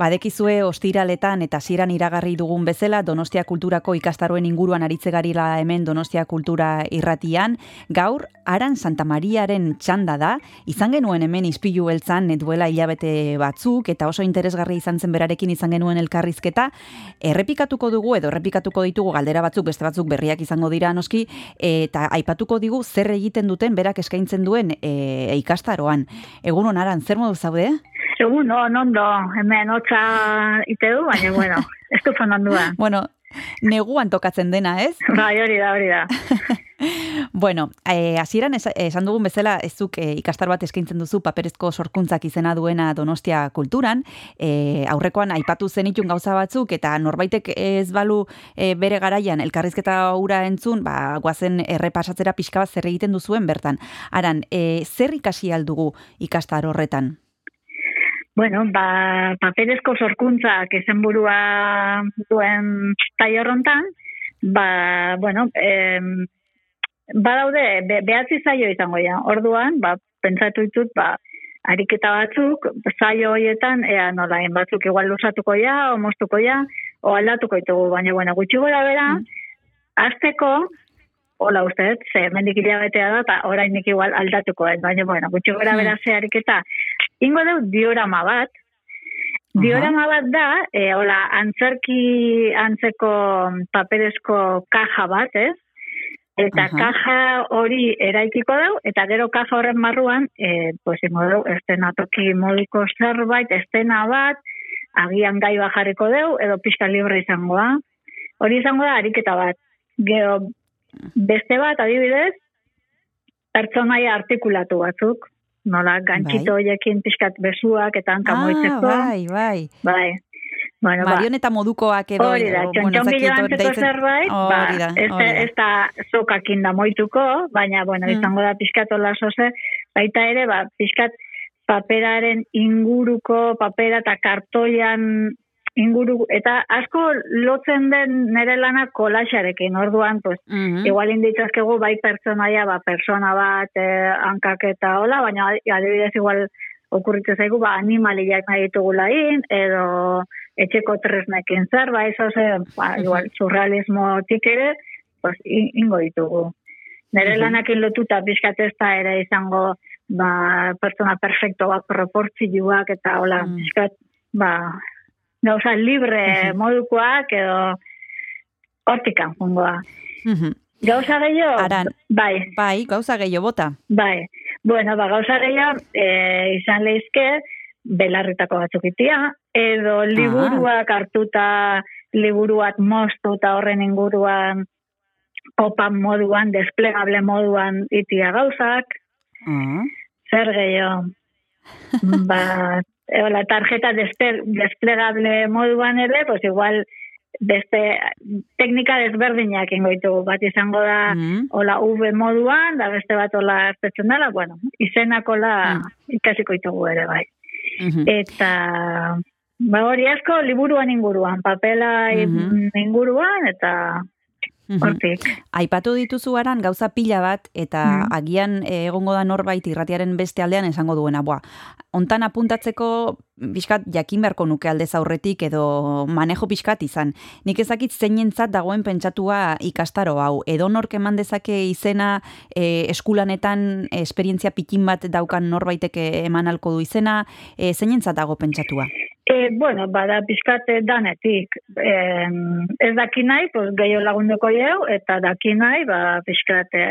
Badekizue ostiraletan eta ziran iragarri dugun bezala Donostia Kulturako ikastaroen inguruan aritzegarila hemen Donostia Kultura irratian. Gaur, Aran Santa Mariaren txanda da, izan genuen hemen izpilu beltzan duela hilabete batzuk eta oso interesgarri izan zen berarekin izan genuen elkarrizketa. Errepikatuko dugu edo errepikatuko ditugu galdera batzuk beste batzuk berriak izango dira noski eta aipatuko digu zer egiten duten berak eskaintzen duen e, ikastaroan. Egun Aran, zer modu zaude? Egun, no, nondo, hemen hotza ite du, baina, bueno, ez du zonandua. bueno, neguan tokatzen dena, ez? Bai, hori da, hori da. bueno, eh, hasieran esan dugun bezala, ez zuk eh, ikastar bat eskaintzen duzu paperezko sorkuntzak izena duena Donostia kulturan, eh, aurrekoan aipatu zenitun gauza batzuk, eta norbaitek ez balu eh, bere garaian elkarrizketa ura entzun, ba, guazen errepasatzera pixka bat zer egiten duzuen bertan. Aran, eh, zer ikasi aldugu ikastar horretan? Bueno, ba, paperezko sorkuntzak ezen burua duen taio ba, bueno, em, ba daude, be, behatzi zaio izango ja. Orduan, ba, pentsatu ditut, ba, ariketa batzuk, zaio horietan, ea nolain batzuk igual lusatuko ja, o moztuko ja, o aldatuko ditugu, baina, bueno, gutxi gora bera, mm. azteko, hola uste, ze mendik hilabetea da, eta orain igual aldatuko, ez, baina, bueno, gutxi gora bera hmm. ze ariketa, ingo deu diorama bat, diorama bat da, e, hola, antzerki antzeko paperezko kaja bat, ez, eta uh kaja hori eraikiko dau, eta gero kaja horren marruan, e, pues, ingo deu, estena toki modiko zerbait, estena bat, agian gai bajarriko deu, edo pixka libre izangoa, hori izango da, ariketa bat, Gero, Beste bat, adibidez, pertsonaia artikulatu batzuk, nola, gantxito bai. hoiekin pixkat besuak eta hanka ah, moitzeko. Bai, bai. Bai. Bueno, ba. Marioneta modukoak edo. Hori da, txontxon bueno, zerbait, ba, ez, ez da sokakin da moituko, baina, bueno, mm. izango da pixkat hola zoze, baita ere, ba, pixkat paperaren inguruko, papera eta kartoian inguru eta asko lotzen den nere lana kolaxarekin orduan pues mm -hmm. igual inditzazkegu bai pertsonaia ba persona bat eh, hankak eta hola baina adibidez igual okurritzen zaigu ba animaliak nahi ditugu lain edo etxeko tresnekin zer ba eso se ba, igual surrealismo tikere pues ingo ditugu nere mm lanakin lotuta bizkat ez da ere izango ba pertsona perfecto bat proportzioak eta hola mm. bizkat ba gauza libre modukoak edo hortikan fungoa. Gauza gehiago? Aran, bai. Bai, gauza gehiago bota. Bai. Bueno, ba, gauza gehiago e, izan lehizke belarritako batzuk itia, edo liburuak hartuta, liburuak moztu eta horren inguruan kopan moduan, desplegable moduan itia gauzak. Ah. Zer gehiago? ba, la tarjeta desplegable moduan ere, pues igual beste teknika desberdinak ingoitu bat izango da mm. ola V moduan, da beste bat ola artetzen dela, bueno, izenako la mm. ikasiko itugu ere bai. Mm-hmm. Eta ba hori asko liburuan inguruan, papela mm-hmm. inguruan, eta Hortik. Aipatu dituzu aran gauza pila bat eta mm. agian eh, egongo da norbait irratiaren beste aldean esango duena. Boa, ontan apuntatzeko bizkat jakin beharko nuke alde aurretik edo manejo bizkat izan. Nik ezakit zeinentzat dagoen pentsatua ikastaro hau. Edo nork eman dezake izena e, eskulanetan esperientzia pikin bat daukan norbaiteke eman alko du izena, e, zeinentzat dago pentsatua? E, bueno, bada pizkate danetik. E, ez daki nahi, pues, gehiago lagunduko jau, eta daki nahi, ba, pizkate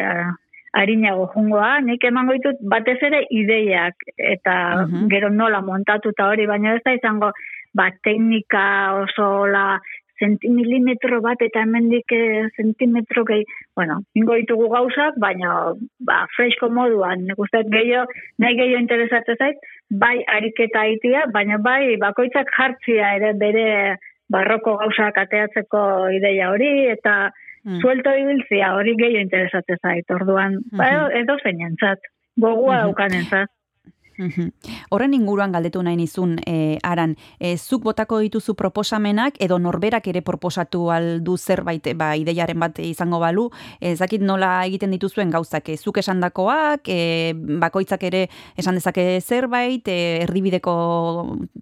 harinago jungoa, nik emango ditut batez ere ideiak, eta gero nola montatu eta hori, baina ez da izango, ba, teknika oso la sentimilimetro bat eta hemendik sentimetro gehi, bueno, ingo ditugu gauzak, baina ba, fresko moduan, nik uste gehiago, nahi gehiago interesatzen zait, bai ariketa itia, baina bai bakoitzak jartzia ere bere barroko gauzak ateatzeko ideia hori, eta mm. suelto ibiltzia hori gehiago interesatzen zait, orduan, mm -hmm. ba, edo zeinentzat, gogua mm -hmm. daukanentzat. Horren inguruan galdetu nahi nizun, e, aran, e, zuk botako dituzu proposamenak edo norberak ere proposatu aldu zerbait, ba, ideiaren bat izango balu, ezakit nola egiten dituzuen gauzak, e, zuk esandakoak, e, bakoitzak ere esan dezake zerbait, e, erdibideko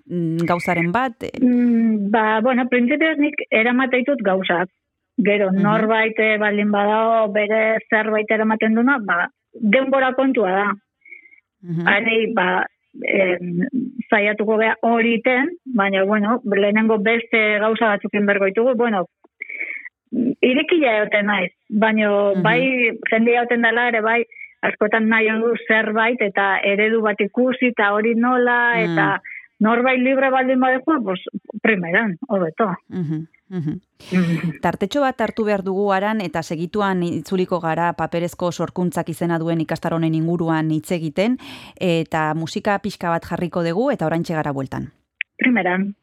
mm, gauzaren bat? E. Mm, ba, bueno, prinsipioz nik eramate ditut gauzak. Gero, mm norbait baldin badao bere zerbait eramaten duna, ba, denbora kontua da. Mm ba, eh, zaiatuko beha hori ten, baina, bueno, lehenengo beste gauza batzukin bergoitugu, bueno, irekila egoten naiz, baina, bai, jende egoten dela ere, bai, askotan nahi du zerbait, eta eredu bat ikusi, eta hori nola, eta norbait libre baldin badeko, pues, primeran, hobeto. Uh Tartetxo bat hartu behar dugu aran eta segituan itzuliko gara paperezko sorkuntzak izena duen ikastaronen inguruan hitz egiten eta musika pixka bat jarriko dugu eta oraintxe gara bueltan. Primeran.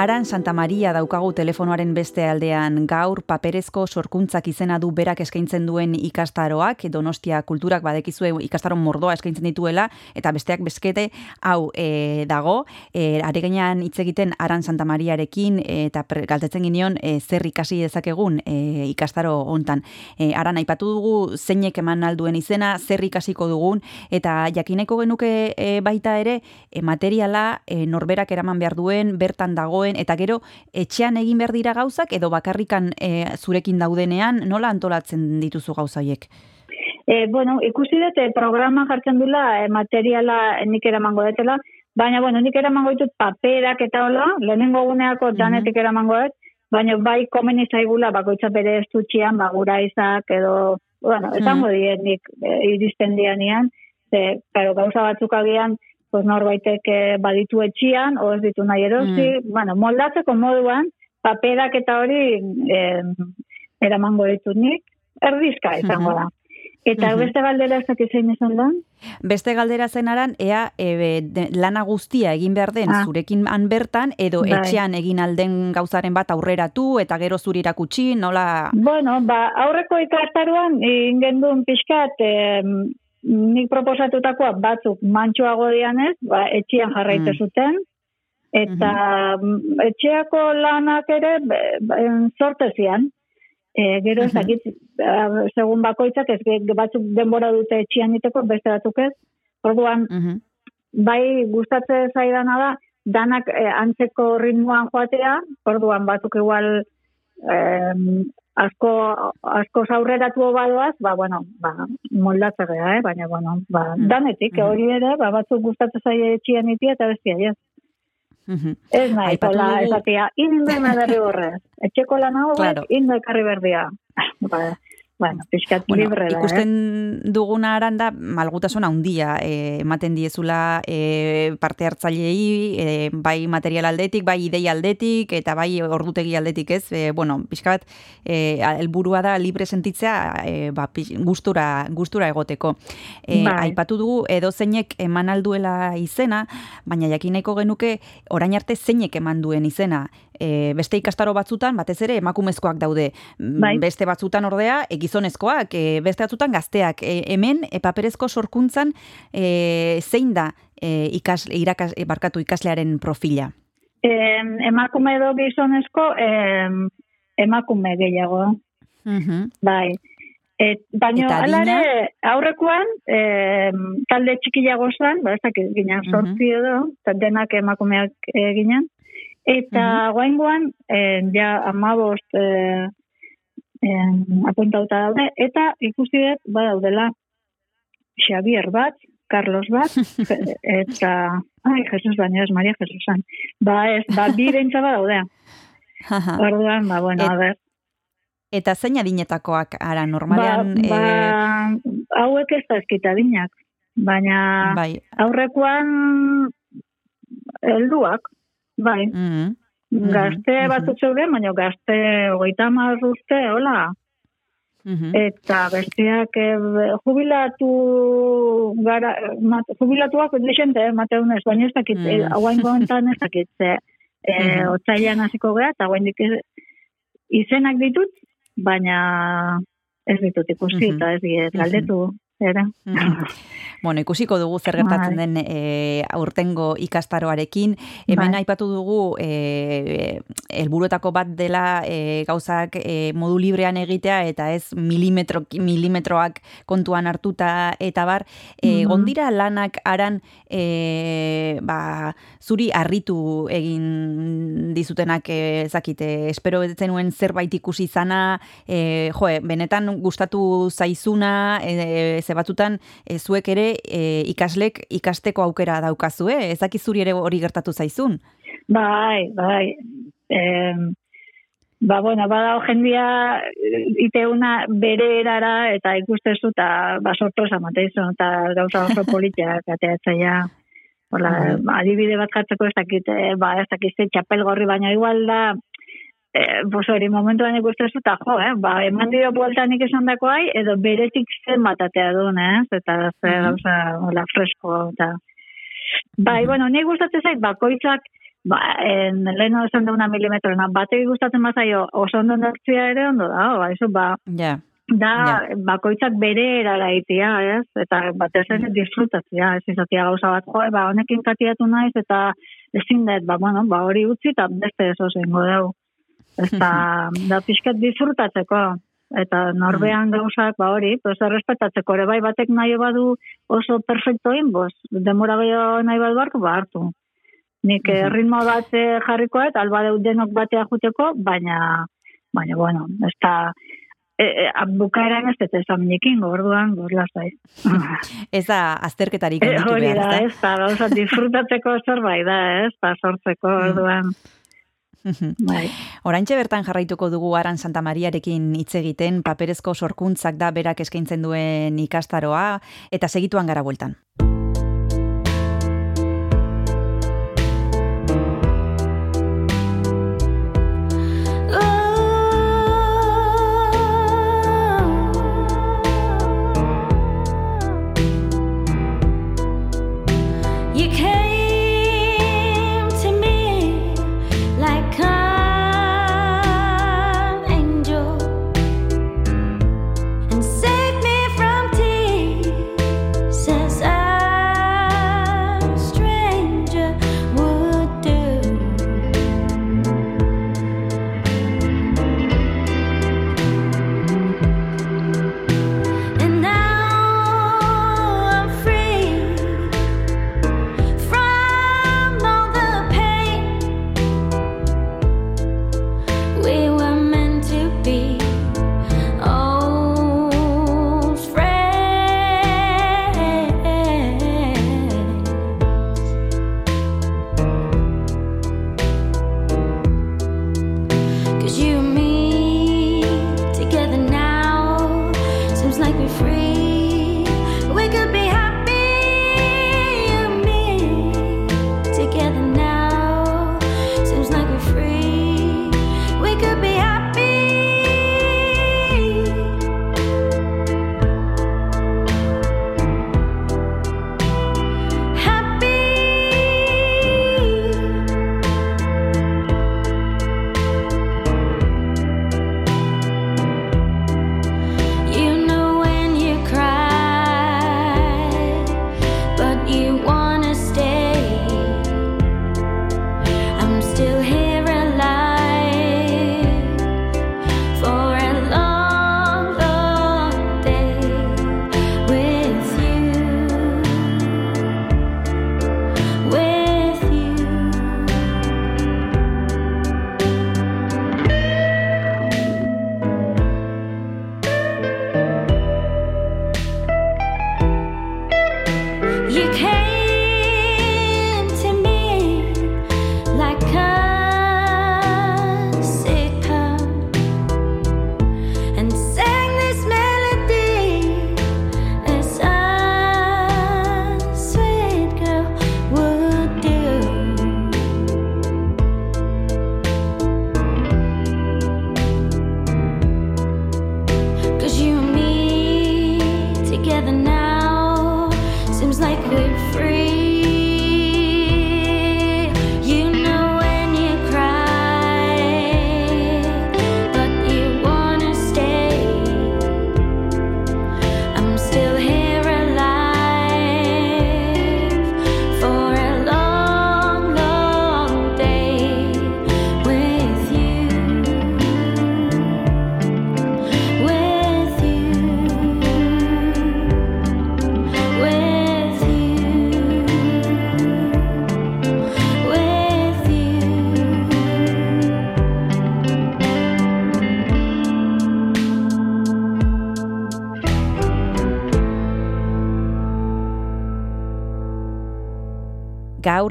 Aran Santa Maria daukagu telefonoaren beste aldean. Gaur paperezko sorkuntzak izena du berak eskaintzen duen ikastaroak, Donostia kulturak badekizue ikastaron mordoa eskaintzen dituela, eta besteak beskete hau e, dago, e, aregenean hitz egiten Aran Santa Mariarekin eta galtetzen gineon e, zer ikasi dezakegun e, ikastaro hontan. E, aran aipatu dugu zeinek eman alduen izena, zer ikasiko dugun, eta jakineko genuke e, baita ere, e, materiala e, norberak eraman behar duen, bertan dagoen, eta gero etxean egin behar dira gauzak, edo bakarrikan e, zurekin daudenean, nola antolatzen dituzu gauzaiek? E, bueno, ikusi dut, e, programa jartzen dula, e, materiala nik eramango detela, baina, bueno, nik eramango ditut paperak eta hola, lehenengo guneako danetik mm eramango dut, baina bai komen izaigula bakoitza bere estutxian, bagura izak edo, bueno, esango mm -hmm. nik e, iristen dianian, ze, pero gauza batzuk agian, pues norbaitek e, baditu etxian, o ez ditu nahi erosi, mm. bueno, moldatzeko moduan, paperak eta hori e, eramango ditut nik, erdizka izango da. Eta beste galdera ez dakit zein esan da? Beste galdera zen aran, ea e, lana guztia egin behar den ah. zurekin han bertan, edo bai. etxean egin alden gauzaren bat aurreratu, eta gero zuri irakutsi, nola... Bueno, ba, aurreko ikastaruan, ingendun pixkat, e, nik proposatutakoa batzuk mantxoago dianez, ba, etxean jarraite mm. zuten, eta mm etxeako lanak ere, sortezian, E, gero ez dakit, segun bakoitzak, ez batzuk denbora dute etxian iteko, beste batzuk ez. Orduan, bai gustatze zaidana da, danak e, antzeko ritmoan joatea, orduan batzuk igual eh, asko, asko zaurreratu badoaz, ba, bueno, ba, moldatzea, eh? baina, bueno, ba, danetik, hori ere, ba, batzuk gustatze zaia etxian itia, eta bestia, yes. Ez nahi, kola, ez atia, inde berri horrez. Etxeko lan hau, claro. inde karri berdia. Bueno, pixkat bueno, libre da, ikusten eh? duguna aranda, malgutasuna handia eh, ematen diezula eh, parte hartzailei, eh, bai material aldetik, bai idei aldetik, eta bai ordutegi aldetik ez, eh, bueno, pixkat, eh, elburua da libre sentitzea, eh, ba, gustura, gustura egoteko. Eh, bai. Aipatu dugu, edo zeinek eman alduela izena, baina jakineko genuke, orain arte zeinek eman duen izena, e, beste ikastaro batzutan, batez ere, emakumezkoak daude. Mm, bai. Beste batzutan ordea, egizonezkoak, e, beste batzutan gazteak. E, hemen, e, paperezko sorkuntzan, e, zein da e, ikas, irakas, e, barkatu ikaslearen profila? E, emakume edo gizonezko, e, emakume gehiago. Uh Bai. Et, baina, alare, aurrekoan, e, talde txikiago zen, ba, ez dakit, ginen sortzi edo, denak emakumeak e, ginen, Eta uh -huh. guaingoan, eh, ja amabost eh, eh, apuntauta daude, eta ikusi dut, badaudela, Xavier bat, Carlos bat, eta, ai, Jesus baina ez, Maria Jesusan. Ba, ez, ba, bi bentsa daude. Orduan, ba, bueno, Et, a ber. Eta zein adinetakoak, ara, normalean... Ba, ba eh... hauek ez da eskita adinak, baina bai. aurrekoan helduak, Bai. Mm -hmm. Gazte mm -hmm. batzuk zeuden, baina gazte hogeita marruzte, hola. Mm -hmm. Eta besteak eh, jubilatu gara, mat, jubilatuak lixente, eh, mateunez, baina ez dakit, mm -hmm. hauain gontan ez dakit, ze, e, otzailean hasiko gara, eta hauain izenak ditut, baina ez ditut ikusi, eta ez dit, galdetu. Mm -hmm. Era. Bueno, ikusiko dugu zer gertatzen bai. den e, aurtengo ikastaroarekin. Hemen bai. aipatu dugu e, helburuetako bat dela e, gauzak e, modu librean egitea eta ez milimetro, milimetroak kontuan hartuta eta bar. E, Gondira lanak aran e, ba, zuri harritu egin dizutenak e, zakite. Espero zenuen zerbait ikusi zana, e, jo, benetan gustatu zaizuna, e, ze batzutan e, zuek ere e, ikaslek ikasteko aukera daukazu, eh? Ez zuri ere hori gertatu zaizun? Bai, bai. E, ba, bueno, bada jendia iteuna bere erara eta ikustezu eta ba, sorpresa mateizu eta gauza oso politia kateatzaia. Hola, mm. adibide bat katzeko ez dakit, eh, ba, ez dakit txapel gorri, baina igual da, eh, pues hori momentu baina ikusten zuta, jo, eh, ba, eman dio buelta nik esan dakoai, edo beretik zen batatea duen, eh, eta ze, mm -hmm. hola, fresko, eta... Bai, bueno, nik gustatzen zait, bakoitzak, ba, en, leheno esan da una milimetro, na, bategi gustatzen bazaio, oso ondo nortzia ere ondo da, ba, eso, ba, yeah. da, yeah. bakoitzak bere erara itia, ez, eta batez ere mm disfrutatzia, ez izatia gauza bat, jo, ba, honekin katiatu naiz, eta ezin dut, ba, bueno, ba, hori utzi, eta beste eso zengo dugu. Eta da pixkat disfrutatzeko. Eta norbean mm. gauzak, ba hori, pues errespetatzeko ere bai batek nahi badu oso perfectoin, bos, demora gehiago nahi badu hartu, ba hartu. Nik uh ritmo bat jarriko eta alba denok batea juteko, baina, baina, bueno, ez da, e, e, bukaeran ez ez ezaminekin, gorduan, gorlazai. ez da, azterketarik e, hori da, ez da, oza, disfrutatzeko zerbait da, ez da, sortzeko, mm. Bai. Oraintxe bertan jarraituko dugu Aran Santa Mariarekin hitz egiten, paperezko sorkuntzak da berak eskaintzen duen ikastaroa, eta segituan gara bueltan.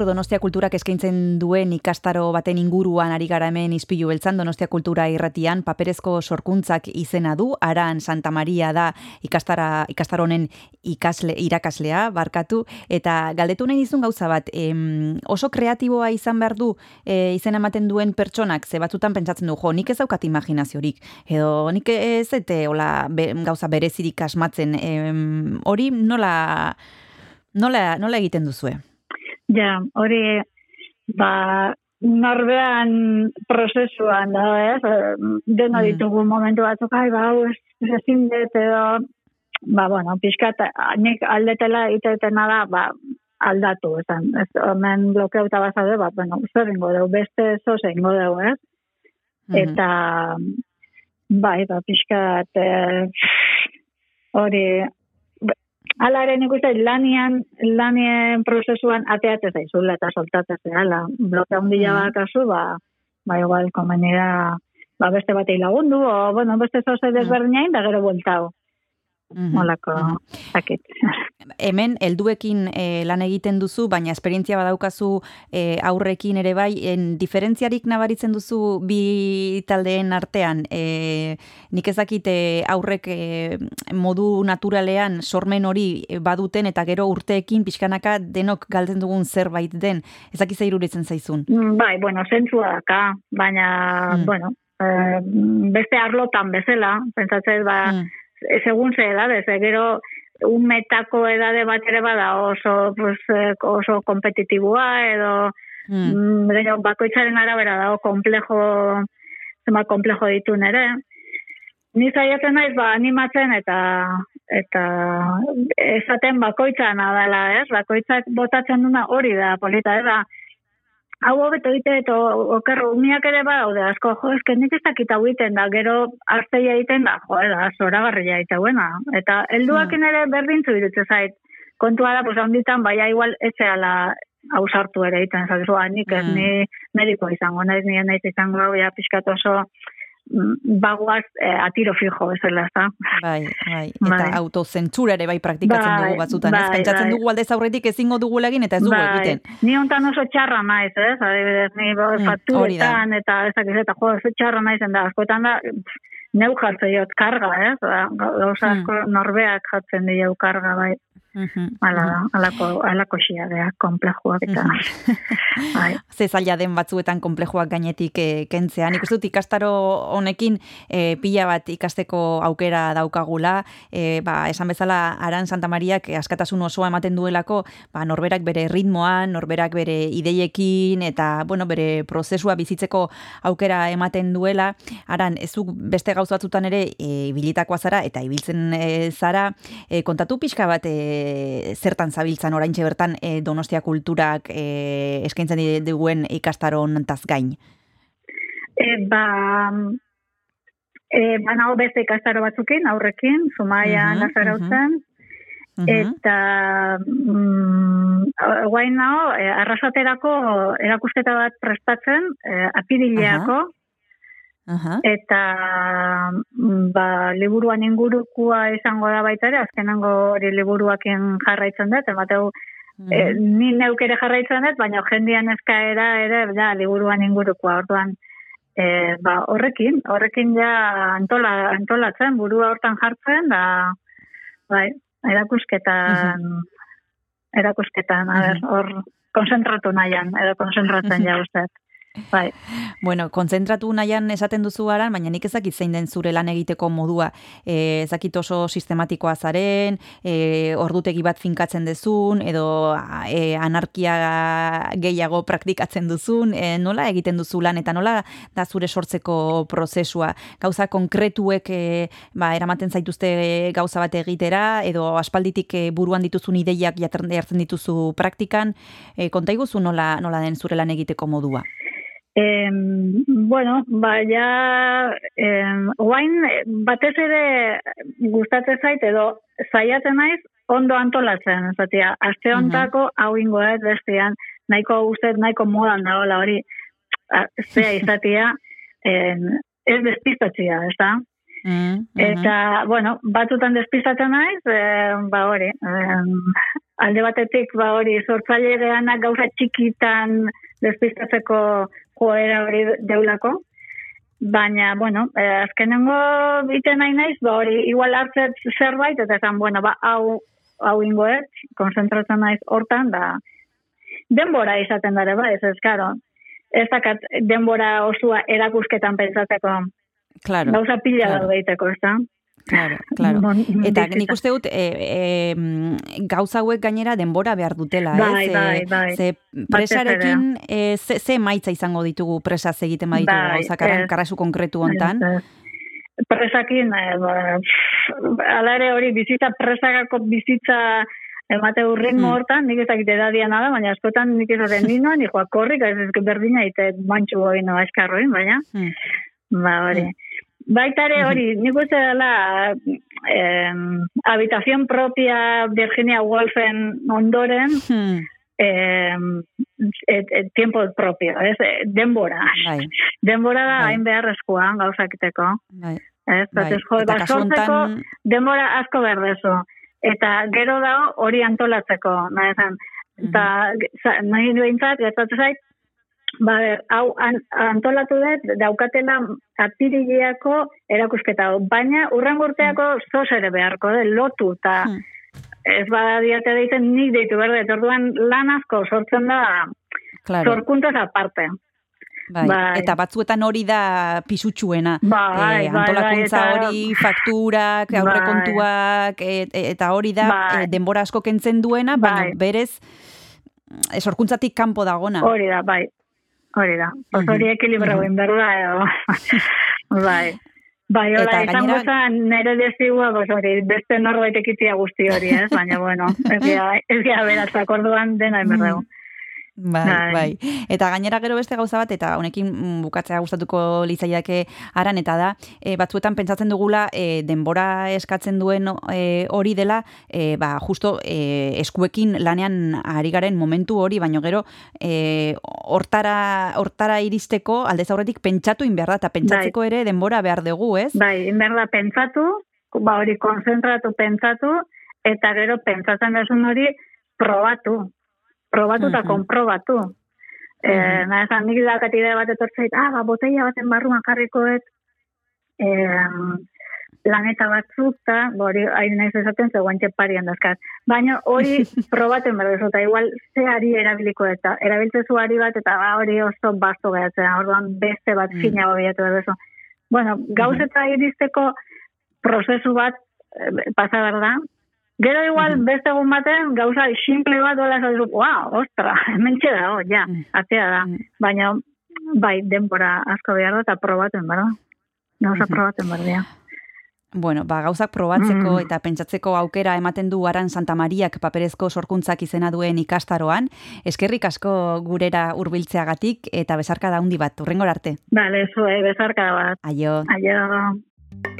Gaur Donostia Kulturak eskaintzen duen ikastaro baten inguruan ari gara hemen izpilu beltzan. Donostia Kultura irratian paperezko sorkuntzak izena du, Aran Santa Maria da ikastara, ikastaronen ikasle, irakaslea, barkatu, eta galdetu nahi dizun gauza bat, em, oso kreatiboa izan behar du e, izena ematen duen pertsonak, ze batzutan pentsatzen du, jo, nik ez daukat imaginaziorik, edo nik ez ete hola, gauza berezirik asmatzen, hori nola, nola, nola egiten duzue? Ja, hori, ba, norbean prozesuan da, ez? Dena mm. ditugu momentu batzuk, ai, ba, ez, ezin dut edo, ba, bueno, pixkat, nik aldetela itetena da, ba, aldatu, esan, ez, omen blokeuta bazade, ba, bueno, zer ingo dugu, beste zoze ingo dugu, ez? Mm-hmm. Eta, bai, ba, pixkat, eh, hori, ala ere nik uste lanian, lanien prozesuan ateatze zaizula eta soltatzen ala. Bloke handia mm. bat azu, ba, ba igual, komenera, ba beste batei lagundu, o, bueno, beste zoze desberdinain, da gero bueltau. Molako, zakit. Hemen, helduekin e, lan egiten duzu, baina esperientzia badaukazu e, aurrekin ere bai, en diferentziarik nabaritzen duzu bi taldeen artean, e, nik ezakite aurrek e, modu naturalean sormen hori baduten eta gero urteekin pixkanaka denok galtzen dugun zerbait den, ezakiza iruritzen zaizun? Mm, bai, bueno, zentzua daka, baina, mm. bueno, e, beste arlotan bezala, pentsatzen, ba, mm segun ze edades, eh, gero un metako edade bat ere bada oso, pues, eh, oso kompetitibua edo mm. mm bakoitzaren arabera dago komplejo zema komplejo ditu nere. Ni zaiatzen naiz ba animatzen eta eta esaten bakoitzan adala, ez? Bakoitzak botatzen duna hori da polita, da hau hobeto egite eta okerro umiak ere ba daude asko jo eske nik ez dakit hau egiten da gero arteia egiten da jo da zoragarria eta buena. Eta helduakin ere berdintzu irutze zait. Kontua da pues honditan baia igual etzeala hau sartu ere egiten zazu nik ez ni mediko izango naiz ni naiz izango ja pizkat oso bagoaz eh, atiro fijo bezala, ez? Bai, bai, eta bai. autozentzura ere bai praktikatzen bai, dugu batzutan, bai, ez? Pentsatzen bai. dugu aldez aurretik ezingo dugu egin eta ez dugu bai. egiten. Ni hontan oso txarra naiz, ez? Adibidez, ni mm, fakturetan eta ezak ez eta jo, oso txarra naizen da, askoetan da, neu jartzen karga, ez? Gauza mm. asko norbeak jartzen dira karga, bai. Ala, alako, alako xia dea, komplejuak eta... bai. Ze zaila den batzuetan komplejuak gainetik e, kentzea. Nik dut ikastaro honekin e, pila bat ikasteko aukera daukagula. E, ba, esan bezala, Aran Santa Mariak askatasun osoa ematen duelako, ba, norberak bere ritmoan, norberak bere ideiekin, eta bueno, bere prozesua bizitzeko aukera ematen duela. Aran, ez beste gauzatzutan ere e, ibilitakoa zara, eta ibiltzen e, zara, e, kontatu pixka bat e, zertan zabiltzan oraintxe bertan e, Donostia kulturak e, eskaintzen duen ikastaron taz gain? E, ba, e, ba nago beste ikastaro batzukin, aurrekin, Zumaia uh -huh, Eta mm, guain nago, e, arrasaterako erakusketa bat prestatzen, e, apirileako, Eta mm, ba, liburuan ingurukua izango da baita ere, azkenango hori liburuakin jarraitzen dut, emateu, mm e, ni neuk ere jarraitzen dut, baina jendian eskaera ere, ja, liburuan ingurukua, orduan, e, ba, horrekin, horrekin ja antola, antolatzen, burua hortan jartzen, da, bai, erakusketan, erakusketan, hor, konzentratu nahian, edo konzentratzen ja ustet. Bai. Bueno, konzentratu nahian esaten duzu gara, baina nik ezakit zein den zure lan egiteko modua. E, ezakit oso sistematikoa zaren, e, ordutegi bat finkatzen duzun, edo e, anarkia gehiago praktikatzen duzun, e, nola egiten duzu lan, eta nola da zure sortzeko prozesua. Gauza konkretuek e, ba, eramaten zaituzte gauza bat egitera, edo aspalditik buruan dituzun ideiak jartzen dituzu praktikan, e, konta iguzu nola, nola den zure lan egiteko modua. Eh, bueno, baina eh, oain batez ere gustatzen zait edo zaiatzen naiz ondo antolatzen, zatia, aste ontako uh hau ingo ez bestean, nahiko ustez nahiko modan dagoela hori, zea izatia, eh, ez despistatzia, ez da? Mm, Eta, bueno, batutan despistatzen naiz, eh, ba hori, eh, alde batetik, ba hori, sortzaile gauza txikitan despistatzeko joera hori deulako. Baina, bueno, eh, azkenengo bite nahi naiz, ba hori, igual hartzet zerbait, eta esan, bueno, ba, hau, hau ingoet, konzentratzen naiz hortan, da, denbora izaten dara, ba, ez ez, karo, ez dakat denbora osua erakusketan pentsatzeko, Claro. Gauza pila claro. dago ez da? Claro, claro. Eta nik uste dut, e, e, gauza hauek gainera denbora behar dutela, bai, ez? Bai, bai, Ze presarekin, e, ze, ze maitza izango ditugu presaz egiten baditu bai, gauza karan, karasu konkretu hontan? Presakin, e, ba, ala ere hori bizitza, presakako bizitza emate urren hmm. hortan, nik ezakit edadia nada, baina askotan nik ezaten ninoa, nik joak korrik, ez berdina, eta mantxu hori no eskarroin, baina, hmm. ba hori. Hmm. Baita ere hori, nik uste dela eh, habitación propia Virginia Woolfen ondoren, hmm. eh, et, et, tiempo propio, ez, denbora. Bai. Denbora da bai. hain beharrezkoa gauzakiteko. Bai. Ez, bai. jo, ba, sortzeko denbora asko berdezu. Eta gero da hori antolatzeko, nahi esan. Eta nahi duentzat, gertatu zait, ba, hau an, antolatu dut, daukatela apirileako erakusketa. Baina, urren urteako zoz ere beharko, de, lotu, eta hmm. ez bada diate deiten nik deitu berde, orduan lan asko sortzen da claro. sorkuntaz aparte. Bai, bai. Eta batzuetan hori da pisutsuena. Bai, e, antolakuntza hori, fakturak, bai. aurrekontuak, et, eta hori da bai. e, denbora asko kentzen duena, bai. baina berez esorkuntzatik kanpo dagona. Hori da, bai. Hori da. Os hori ekilibra guen berda, edo. bai. Bai, hola, izan gainera... goza, nire dezigua, hori, beste norbait ekitzia guzti hori, ez? Baina, bueno, ez gira, ez gira beratzak orduan dena emberregu. Mm. Bai, bai, bai. Eta gainera gero beste gauza bat, eta honekin mm, bukatzea gustatuko litzaiake aran, eta da, e, batzuetan pentsatzen dugula, e, denbora eskatzen duen e, hori dela, e, ba, justo e, eskuekin lanean ari garen momentu hori, baino gero, e, hortara, hortara iristeko, alde zaurretik pentsatu inberda, eta pentsatzeko bai. ere denbora behar dugu, ez? Bai, inberda pentsatu, ba hori konzentratu pentsatu, eta gero pentsatzen desun hori probatu, probatu eta konprobatu. Uh -huh. e, na, esan, nik dakat idea bat etortzait, ah, ba, botella baten barruan jarrikoet, e, laneta batzuk, eta, hori, hain nahiz esaten, zegoen txeparian dazkat. Baina hori probaten berdezu, eta igual ze ari erabiliko eta erabiltzezu ari bat, eta ba, hori oso basto behatzen, orduan beste bat mm. fina bobiatu berdezu. Bueno, gauz eta iristeko prozesu bat eh, pasa berda, Gero igual, mm -hmm. beste egun baten, gauza simple bat dola dut, wow, ostra, hemen da, oh, ja, mm atzea da. Baina, bai, denbora asko behar da, eta probaten, bera? Gauza mm probaten, bera, Bueno, ba, gauzak probatzeko mm. eta pentsatzeko aukera ematen du aran Santa Mariak paperezko sorkuntzak izena duen ikastaroan. Eskerrik asko gurera hurbiltzeagatik eta bezarka da hundi bat, urrengor arte. Bale, zue, bezarka bat. Aio. Aio.